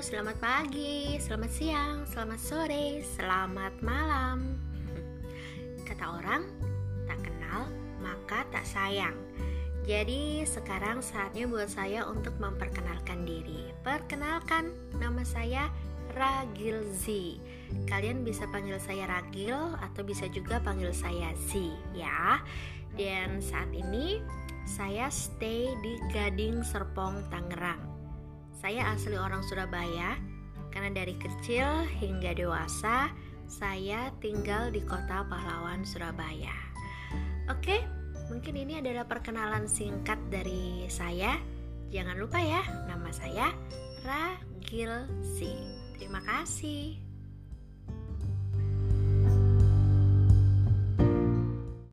selamat pagi, selamat siang, selamat sore, selamat malam. Kata orang, tak kenal maka tak sayang. Jadi sekarang saatnya buat saya untuk memperkenalkan diri. Perkenalkan, nama saya Ragil Z. Kalian bisa panggil saya Ragil atau bisa juga panggil saya Z ya. Dan saat ini saya stay di Gading Serpong Tangerang. Saya asli orang Surabaya karena dari kecil hingga dewasa saya tinggal di kota pahlawan Surabaya. Oke, mungkin ini adalah perkenalan singkat dari saya. Jangan lupa ya, nama saya Ragil Si. Terima kasih.